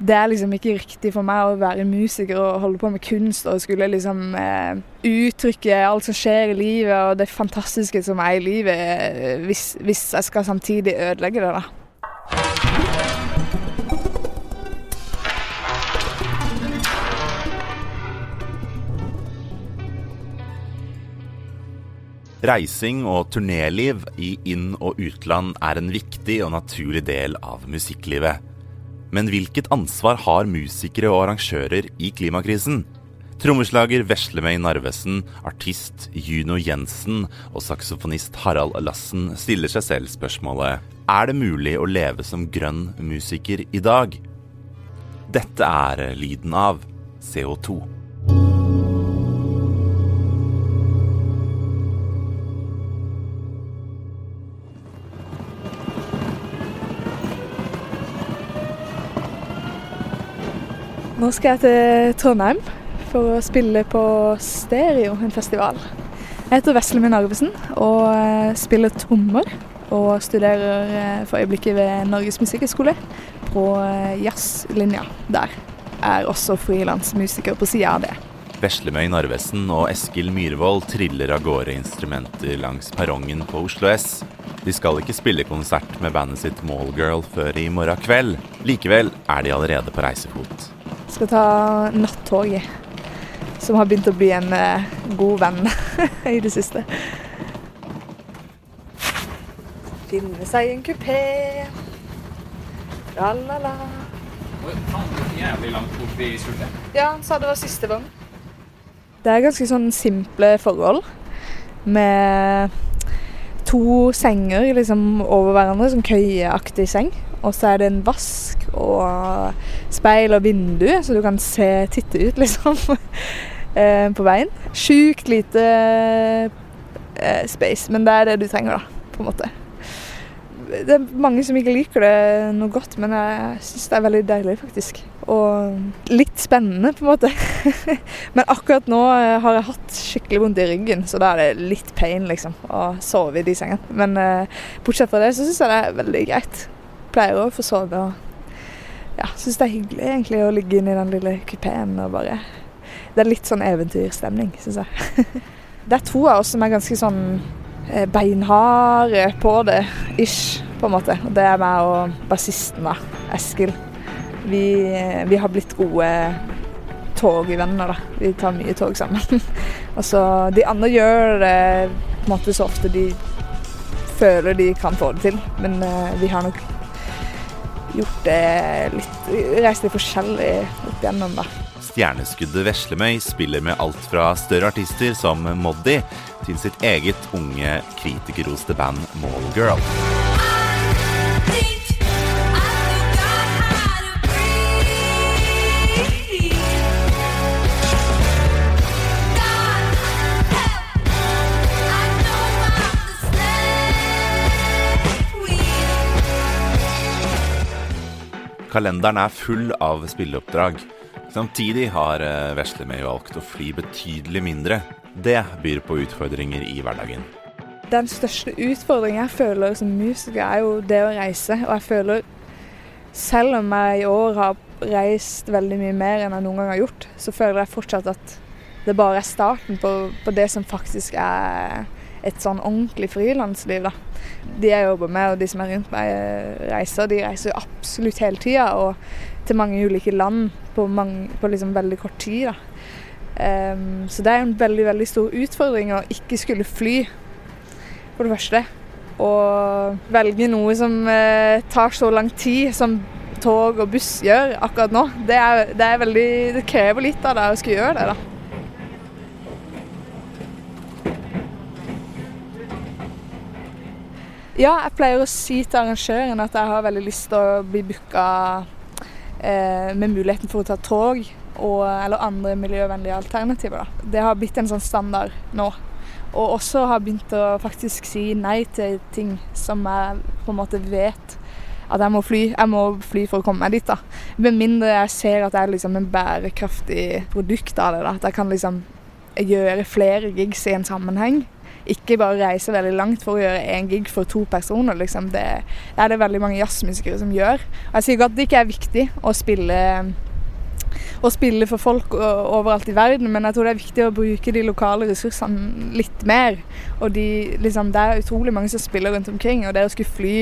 det er liksom ikke riktig for meg å være musiker og holde på med kunst og skulle liksom eh, uttrykke alt som skjer i livet og det fantastiske som er i livet, eh, hvis, hvis jeg skal samtidig ødelegge det, da. Reising og turnéliv i inn- og utland er en viktig og naturlig del av musikklivet. Men hvilket ansvar har musikere og arrangører i klimakrisen? Trommeslager Veslemøy Narvesen, artist Juno Jensen og saksofonist Harald Lassen stiller seg selv spørsmålet Er det mulig å leve som grønn musiker i dag? Dette er lyden av CO2. Nå skal jeg til Trondheim for å spille på Stereo, en festival. Jeg heter Veslemin Arvesen og eh, spiller trommer. Og studerer eh, for øyeblikket ved Norges musikkhøgskole på eh, jazzlinja der. Er også frilansmusiker på sida av det. Veslemøy Narvesen og Eskil Myhrvold triller av gårde instrumenter langs perrongen på Oslo S. De skal ikke spille konsert med bandet sitt Mallgirl før i morgen kveld. Likevel er de allerede på reisefot. Skal ta nattoget, som har begynt å bli en eh, god venn i det siste. Finne seg en kupé. La-la-la. Jævlig langt bort i skjortet. Ja, han sa det var siste vogn. Det er ganske sånn simple forhold. Med to senger liksom over hverandre, sånn køyeaktig seng. Og så er det en vask og speil og vindu, så du kan se, titte ut, liksom, eh, på veien. Sjukt lite eh, space, men det er det du trenger, da, på en måte. Det er mange som ikke liker det noe godt, men jeg syns det er veldig deilig, faktisk. Og litt spennende, på en måte. men akkurat nå eh, har jeg hatt skikkelig vondt i ryggen, så da er det litt pain, liksom, å sove i de sengene. Men bortsett fra det, så syns jeg det er veldig greit. Pleier å få sove og ja, syns det er hyggelig egentlig å ligge inne i den lille kupeen og bare Det er litt sånn eventyrstemning, syns jeg. det er to av oss som er ganske sånn eh, beinharde på det, ish, på en måte. Og det er meg og bassisten, da, Eskil. Vi, vi har blitt gode togvenner, da. Vi tar mye tog sammen. og så De andre gjør det på en måte så ofte de føler de kan få det til, men uh, vi har nok gjort det litt Reist litt forskjellig opp igjennom, da. Stjerneskuddet Veslemøy spiller med alt fra større artister som Moddi til sitt eget unge kritikerroste band Mallgirl. Kalenderen er full av spilleoppdrag. Samtidig har eh, Veslemøy valgt å fly betydelig mindre. Det byr på utfordringer i hverdagen. Den største utfordringen jeg føler som musiker, er jo det å reise. Og jeg føler, selv om jeg i år har reist veldig mye mer enn jeg noen gang har gjort, så føler jeg fortsatt at det bare er starten på, på det som faktisk er et sånn ordentlig frilansliv. da. De jeg jobber med og de som er rundt meg, reiser. De reiser absolutt hele tida og til mange ulike land på, mange, på liksom veldig kort tid. da. Um, så det er en veldig veldig stor utfordring å ikke skulle fly, for det første. Og velge noe som uh, tar så lang tid som tog og buss gjør akkurat nå. Det, er, det, er veldig, det krever litt av deg å skulle gjøre det. da. Ja, jeg pleier å si til arrangøren at jeg har veldig lyst til å bli booka eh, med muligheten for å ta tog og, eller andre miljøvennlige alternativer. Da. Det har blitt en sånn standard nå. Og også har begynt å faktisk si nei til ting som jeg på en måte vet at jeg må fly. Jeg må fly for å komme meg dit. da. Med mindre jeg ser at det er liksom en bærekraftig produkt av det. da. At jeg kan liksom gjøre flere gigs i en sammenheng. Ikke bare reise veldig langt for å gjøre én gig for to personer. Liksom. Det, er det veldig mange jazzmusikere som gjør. Og jeg sier ikke at det ikke er viktig å spille, å spille for folk overalt i verden, men jeg tror det er viktig å bruke de lokale ressursene litt mer. Og de, liksom, det er utrolig mange som spiller rundt omkring, og det å skulle fly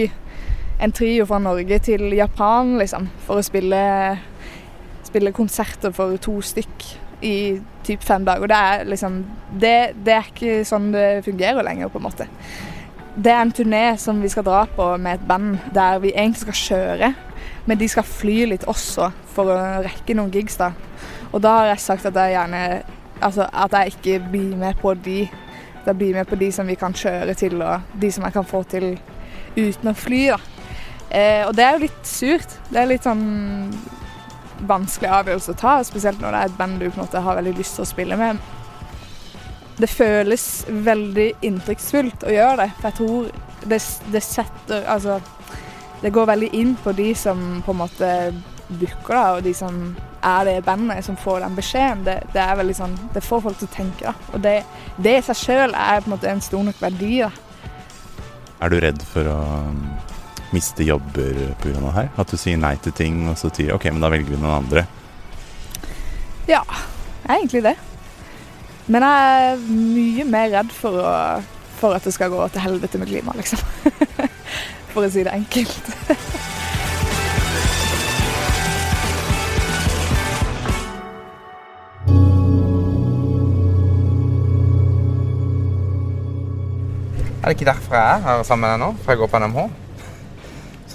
en trio fra Norge til Japan liksom, for å spille, spille konserter for to stykk i typ fem dager. Det er liksom det, det, er ikke sånn det fungerer lenger, på en måte. Det er en turné som vi skal dra på med et band der vi egentlig skal kjøre, men de skal fly litt også for å rekke noen gigs, da. Og da har jeg sagt at jeg gjerne Altså at jeg ikke blir med på de. Jeg blir med på de som vi kan kjøre til, og de som jeg kan få til uten å fly, da. Eh, og det er jo litt surt. Det er litt sånn vanskelig avgjørelse å ta, spesielt når det er et band du på en måte har veldig lyst til å spille med. Det føles veldig inntrykksfullt å gjøre det, for jeg tror det, det setter Altså, det går veldig inn på de som på en måte booker det, og de som er det bandet som får den beskjeden. Det, det, er veldig sånn, det får folk til å tenke. Da. Og det, det i seg sjøl er på en måte en stor nok verdi. Da. Er du redd for å miste jobber pga. det her? At du sier nei til ting, og så sier OK, men da velger vi noen andre? Ja, jeg er egentlig det. Men jeg er mye mer redd for, å, for at det skal gå til helvete med klimaet, liksom. for å si det enkelt. Er det ikke derfor jeg er her sammen med deg nå? For jeg går på NMH?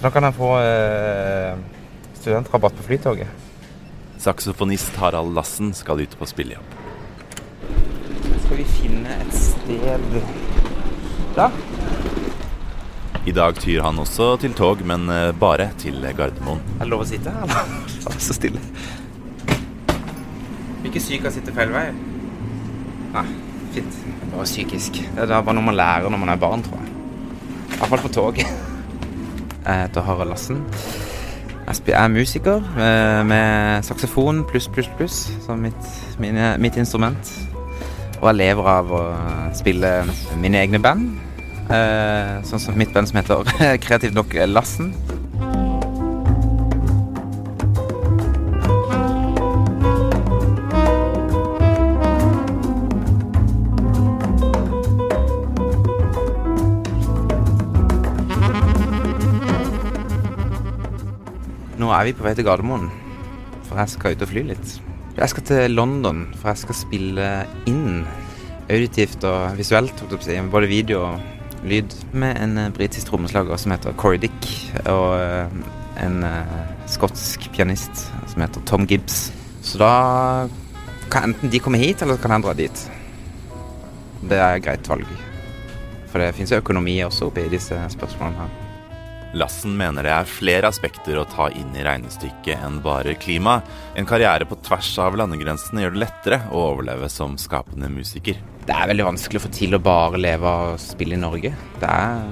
Så da kan jeg få eh, studentrabatt på Flytoget. Saksofonist Harald Lassen skal ut på spillejobb. Skal vi finne et sted Da. I dag tyr han også til tog, men eh, bare til Gardermoen. Er det lov å sitte eller? Så stille. Ikke syk av å sitte feil vei. Nei, fint. Bare psykisk. Det er bare noe man lærer når man er barn, tror jeg. I hvert fall på tog. Jeg heter Harald Lassen. Jeg er musiker med, med saksofon pluss, pluss, pluss som mitt, mine, mitt, instrument. Og jeg lever av å spille mine egne band. Eh, sånn som mitt band som heter Kreativt nok Lassen. Nå er vi på vei til Gardermoen, for jeg skal ut og fly litt. Jeg skal til London, for jeg skal spille inn auditivt og visuelt, både video og lyd, med en eh, britisk trommeslager som heter Corey Dick, og eh, en uh, skotsk pianist som heter Tom Gibbs. Så da kan enten de komme hit, eller kan jeg dra dit. Det er et greit valg. For det fins økonomi også oppi disse spørsmålene her. Lassen mener det er flere aspekter å ta inn i regnestykket enn bare klima. En karriere på tvers av landegrensene gjør det lettere å overleve som skapende musiker. Det er veldig vanskelig å få til å bare leve av spill i Norge. Det er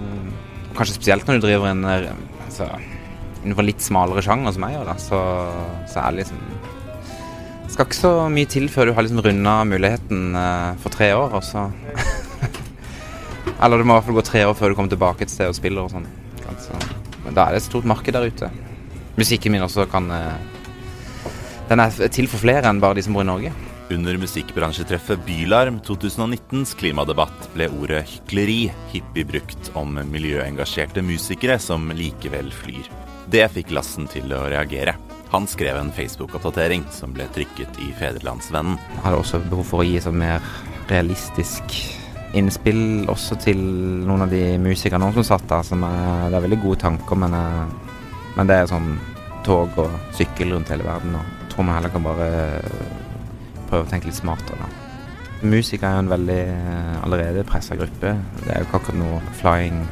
kanskje spesielt når du driver en altså, innenfor litt smalere sjanger som jeg gjør, da, så, så er det liksom Det skal ikke så mye til før du har liksom runda muligheten uh, for tre år, og så Eller det må i hvert fall gå tre år før du kommer tilbake et sted og spiller og sånn. Altså, da er det et stort marked der ute. Musikken min også kan uh, Den er til for flere enn bare de som bor i Norge. Under musikkbransjetreffet Bylarm 2019s klimadebatt ble ordet hykleri hyppig brukt om miljøengasjerte musikere som likevel flyr. Det fikk Lassen til å reagere. Han skrev en Facebook-oppdatering som ble trykket i Fedrelandsvennen. Jeg hadde også behov for å gi et mer realistisk innspill også til noen av de musikerne som satt der. Som er, det er veldig gode tanker, men, men det er sånn tog og sykkel rundt hele verden. Og tror man heller kan bare prøve å tenke litt smartere. Da. Musikere er jo en veldig allerede pressa gruppe. Det er jo ikke akkurat noe flying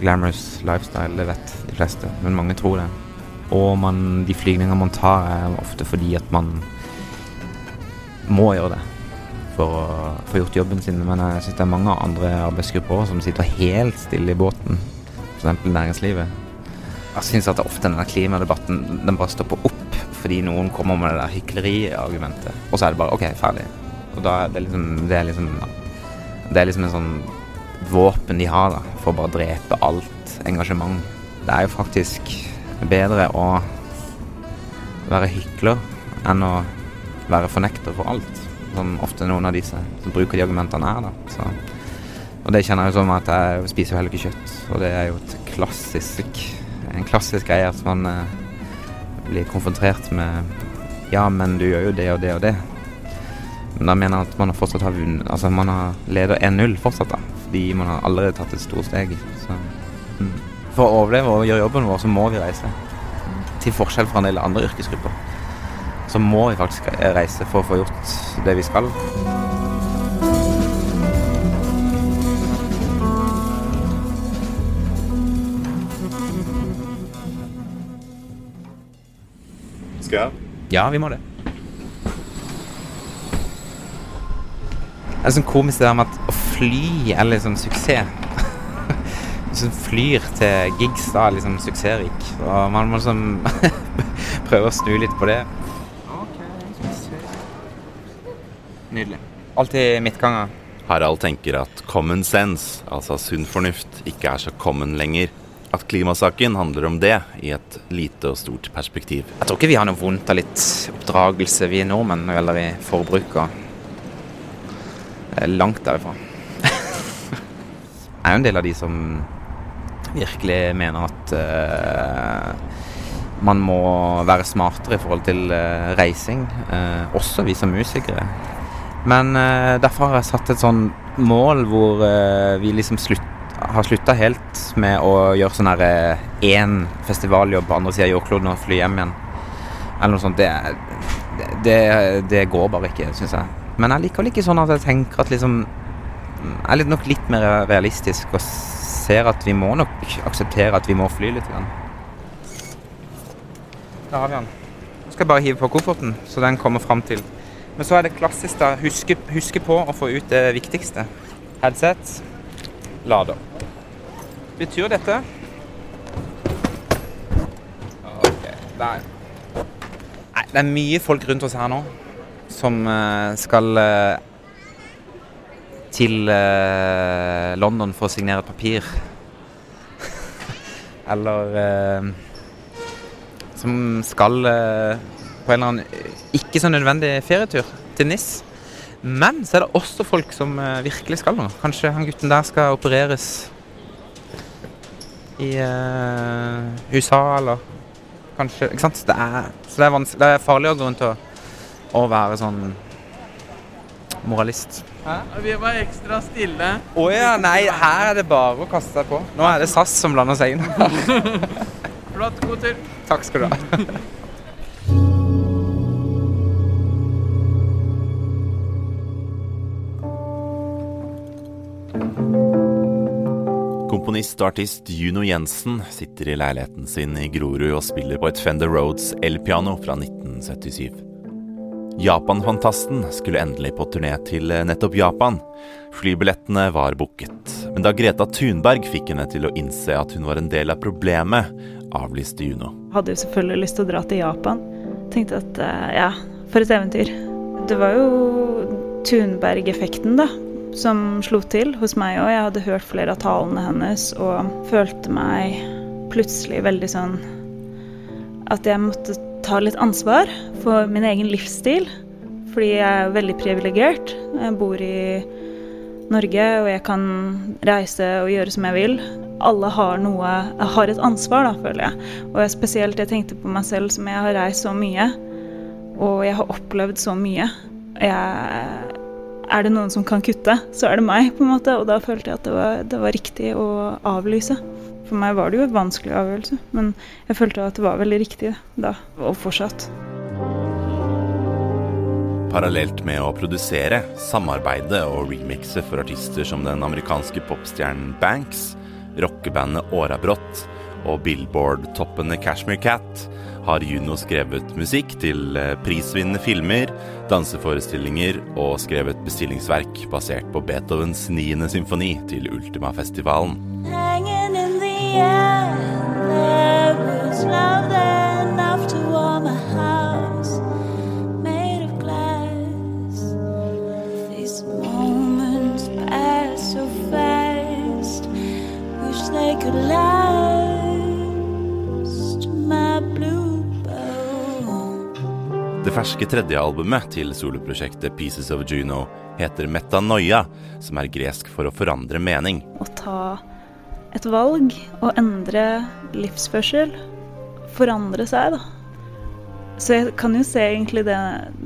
glamorous lifestyle, det vet de fleste, men mange tror det. Og man, de flygningene man tar, er ofte fordi at man må gjøre det for å få gjort jobben sin. Men jeg syns det er mange andre arbeidsgrupper også som sitter helt stille i båten, f.eks. næringslivet. Jeg syns at ofte denne klimadebatten den bare stopper opp fordi noen kommer med det der hykleriargumentet. Og så er det bare OK, ferdig. Og da er det liksom, det er liksom Det er liksom en sånn våpen de har da, for å bare drepe alt engasjement. Det er jo faktisk bedre å være hykler enn å være fornekter for alt. Som ofte noen av disse som bruker de argumentene her. da. Og det kjenner jeg jo som at jeg spiser jo heller ikke kjøtt. Og det er jo klassisk, en klassisk greie at man eh, blir konfrontert med Ja, men du gjør jo det og det og det. Men da mener jeg at man fortsatt har vunnet Altså man har leder 1-0 fortsatt, da. Fordi man har allerede tatt et stort steg. Så, mm. For å overleve og gjøre jobben vår, så må vi reise. Til forskjell fra en del andre yrkesgrupper. Så må vi faktisk reise for å få gjort det vi skal. Skal jeg? Ja, vi må det. Det er sånn komisk det der med at å fly er liksom suksess. Hvis du flyr til gigs, da er liksom suksessrik. Og man må liksom prøve å snu litt på det. Nydelig. Alltid midtganger. Harald tenker at common sense, altså sunn fornuft, ikke er så common lenger. At klimasaken handler om det i et lite og stort perspektiv. Jeg tror ikke vi har noe vondt av litt oppdragelse, vi nordmenn, når det gjelder i forbruk. det er langt derifra. jeg er jo en del av de som virkelig mener at uh, man må være smartere i forhold til uh, reising. Uh, også vi som musikere. Men derfor har jeg satt et sånn mål hvor vi liksom slutt, har slutta helt med å gjøre sånn herre én festivaljobb på andre sida av jordkloden og fly hjem igjen. Eller noe sånt. Det, det, det går bare ikke, syns jeg. Men jeg liker vel ikke sånn at jeg tenker at liksom Jeg er nok litt mer realistisk og ser at vi må nok akseptere at vi må fly litt. Grann. Der har vi den. Nå skal jeg bare hive på kofferten, så den kommer fram til. Men så er det klassisk, da. Huske, huske på å få ut det viktigste. Headset. Lader. Betyr dette OK. Der. Nei, det er mye folk rundt oss her nå som eh, skal eh, til eh, London for å signere et papir. Eller som skal på en eller annen ikke så nødvendig ferietur til NIS. Men så er det også folk som virkelig skal noe. Kanskje han gutten der skal opereres i uh, USA, eller kanskje Ikke sant? Det er, så det er, det er farlig å gå rundt og og være sånn moralist. Hæ? Vi var ekstra stille. Å oh, ja, nei, her er det bare å kaste seg på. Nå er det SAS som blander seg inn. Flott. God tur. Takk skal du ha. Komponist og artist Juno Jensen sitter i leiligheten sin i Grorud og spiller på et Fender Roads elpiano fra 1977. Japan-fantasten skulle endelig på turné til eh, nettopp Japan. Flybillettene var booket. Men da Greta Thunberg fikk henne til å innse at hun var en del av problemet, avlyste Juno. Hadde jo selvfølgelig lyst til å dra til Japan. Tenkte at eh, ja, for et eventyr. Det var jo Thunberg-effekten, da, som slo til hos meg òg. Jeg hadde hørt flere av talene hennes og følte meg plutselig veldig sånn at jeg måtte ta litt ansvar for min egen livsstil. Fordi jeg er veldig privilegert. Jeg bor i Norge, og jeg kan reise og gjøre som jeg vil. Alle har noe Jeg har et ansvar, da, føler jeg. Og jeg spesielt jeg tenkte på meg selv som jeg har reist så mye. Og jeg har opplevd så mye. Jeg, er det noen som kan kutte, så er det meg, på en måte. Og da følte jeg at det var, det var riktig å avlyse. For meg var det jo en vanskelig avgjørelse, men jeg følte at det var veldig riktig da, og fortsatt. Parallelt med å produsere, samarbeide og remixe for artister som den amerikanske popstjernen Banks, rockebandet Årabrott og Billboard-toppene Cashmere Cat, har Juno skrevet musikk til eh, prisvinnende filmer, danseforestillinger og skrevet bestillingsverk basert på Beethovens niende symfoni til Ultima-festivalen. Moments could last. Ferske tredjealbumet til soloprosjektet Pieces of Juno heter Metanoia, som er gresk for å forandre mening. Å ta et valg og endre livsførsel. Forandre seg, da. Så jeg kan jo se egentlig det,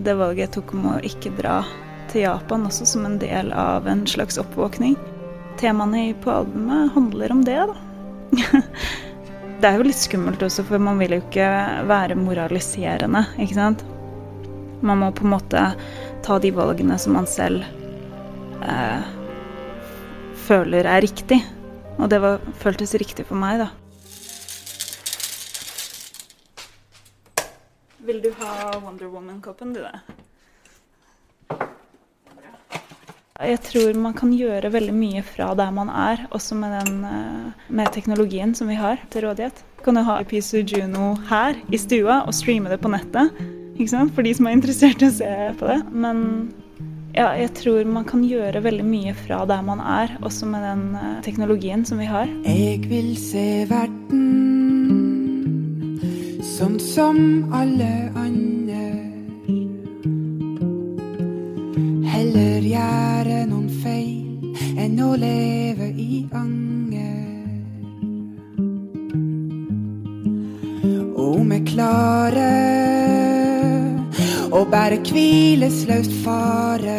det valget jeg tok om å ikke dra til Japan også som en del av en slags oppvåkning. Temaene på albumet handler om det, da. det er jo litt skummelt også, for man vil jo ikke være moraliserende, ikke sant. Man må på en måte ta de valgene som man selv eh, føler er riktig. Og det var, føltes riktig for meg, da. Vil du ha Wonder Woman-koppen, du, da? Jeg tror man kan gjøre veldig mye fra der man er, også med, den, eh, med teknologien som vi har til rådighet. Kan du ha Piso Juno her i stua og streame det på nettet? Ikke sant? For de som er interessert i å se på det. Men ja, jeg tror man kan gjøre veldig mye fra der man er, også med den eh, teknologien som vi har. Jeg vil se verden sånn som alle andre. Heller gjøre noen feil enn å leve i anger. Og om jeg klarer å bare hvilesløst fare,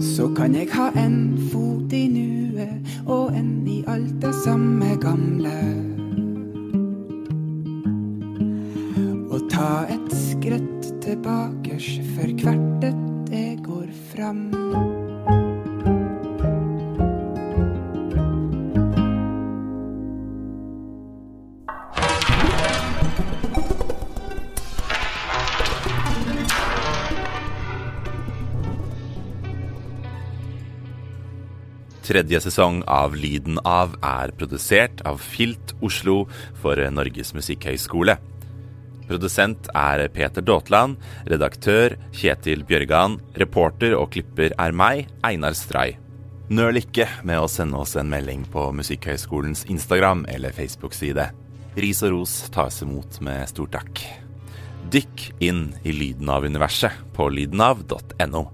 så kan jeg ha en fot i nuet og en i alt det samme gamle. Og ta et skritt tilbake for hvert et jeg går fram. Tredje sesong av Lyden av er produsert av Filt Oslo for Norges musikkhøgskole. Produsent er Peter Daatland, redaktør Kjetil Bjørgan, reporter og klipper er meg, Einar Stray. Nøl ikke med å sende oss en melding på Musikkhøgskolens Instagram eller Facebook-side. Ris og ros tas imot med stor takk. Dykk inn i lyden av universet på lydenav.no.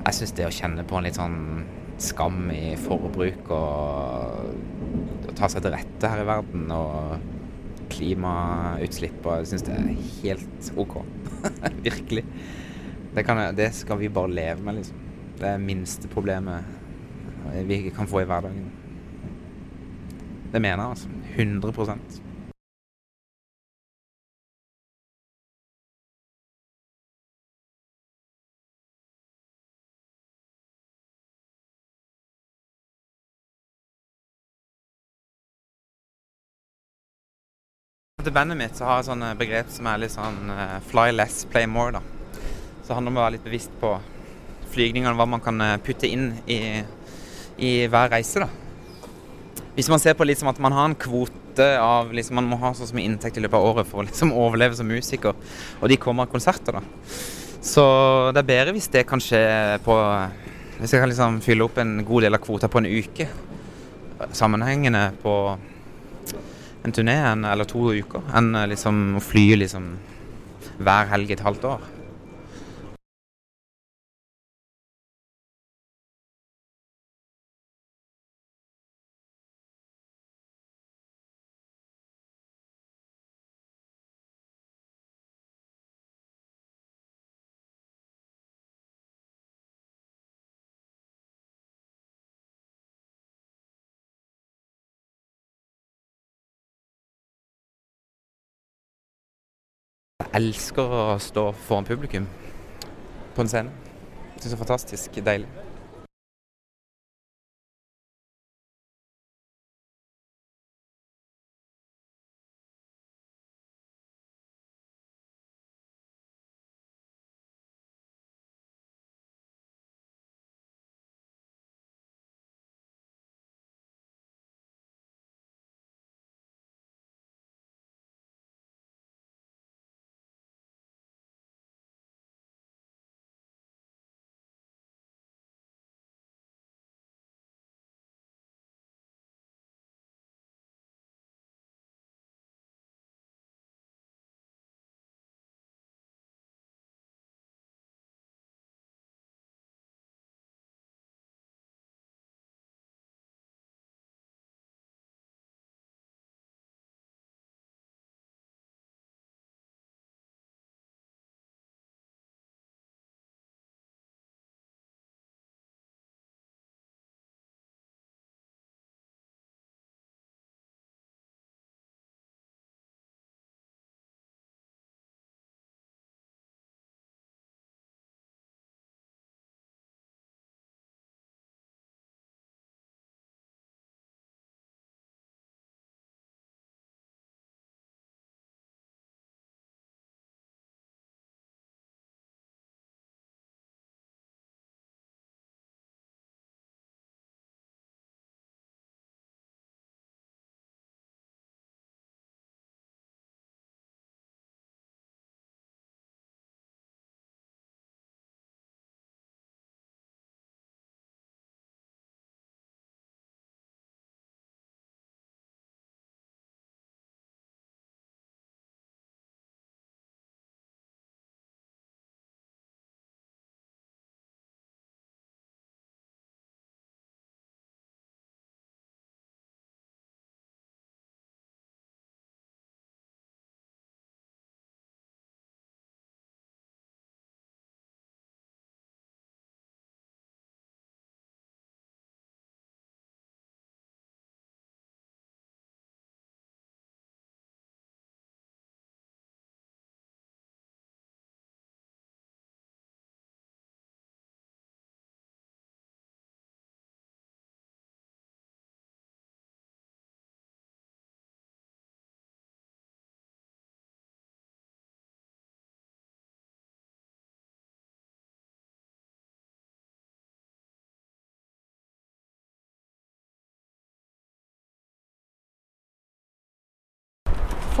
Jeg syns det å kjenne på en litt sånn skam i forbruk og å ta seg til rette her i verden og klimautslipp og Jeg syns det er helt OK. Virkelig. Det, kan, det, skal vi bare leve med, liksom. Det er minste problemet vi kan få i hverdagen. Det mener jeg, altså. 100 Til bandet mitt så har jeg sånne begrep som er litt sånn uh, fly less, play more. da. Så det handler om å være litt bevisst på flygningene, hva man kan eh, putte inn i, i hver reise. da. Hvis man ser på liksom at man har en kvote av liksom, Man må ha så mye inntekt i løpet av året for å liksom overleve som musiker, og de kommer av konserter, da. Så det er bedre hvis det kan skje på Hvis jeg kan liksom fylle opp en god del av kvota på en uke sammenhengende på en turné en, eller to uker enn eh, liksom å fly liksom hver helg et halvt år. Elsker å stå foran publikum på en scene. Syns det er fantastisk deilig.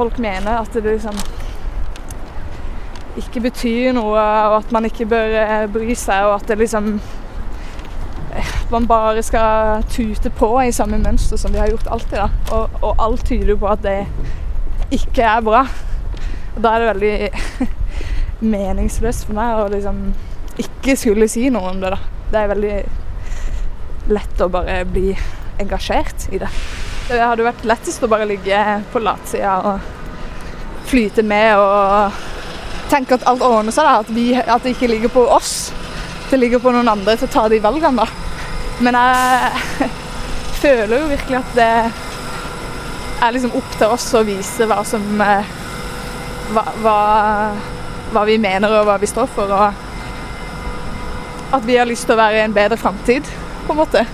Folk mener at det liksom ikke betyr noe, og at man ikke bør eh, bry seg, og at det liksom eh, Man bare skal tute på i samme mønster som vi har gjort alltid. da. Og, og alt tyder på at det ikke er bra. Og da er det veldig meningsløst for meg å liksom ikke skulle si noe om det, da. Det er veldig lett å bare bli engasjert i det. Det hadde vært lettest å bare ligge på latsida og flyte med og tenke at alt ordner seg. At, vi, at det ikke ligger på oss. Det ligger på noen andre til å ta de valgene, da. Men jeg føler jo virkelig at det er liksom opp til oss å vise hva som eh, hva, hva, hva vi mener og hva vi står for. Og at vi har lyst til å være i en bedre framtid, på en måte.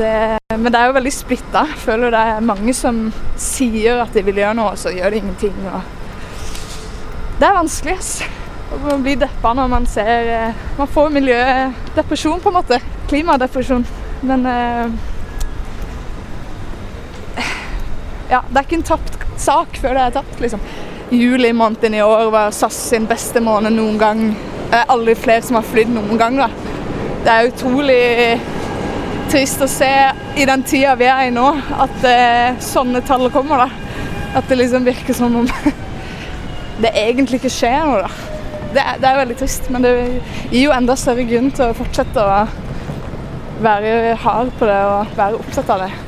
Det, men det er jo veldig splitta. Føler det er mange som sier at de vil gjøre noe, og så gjør de ingenting. Og det er vanskelig ass. å bli deppa når man ser eh, Man får miljødepresjon, på en måte. Klimadepresjon. Men eh, Ja, det er ikke en tapt sak før det er tapt, liksom. Juli måneden i år var SAS sin beste måned noen gang. Det er aldri flere som har flydd noen gang, da. Det er utrolig trist å se i den tida vi er i nå, at eh, sånne tall kommer, da. At det liksom virker som om det egentlig ikke skjer noe, da. Det er, det er veldig trist, men det gir jo enda større grunn til å fortsette å være hard på det og være opptatt av det.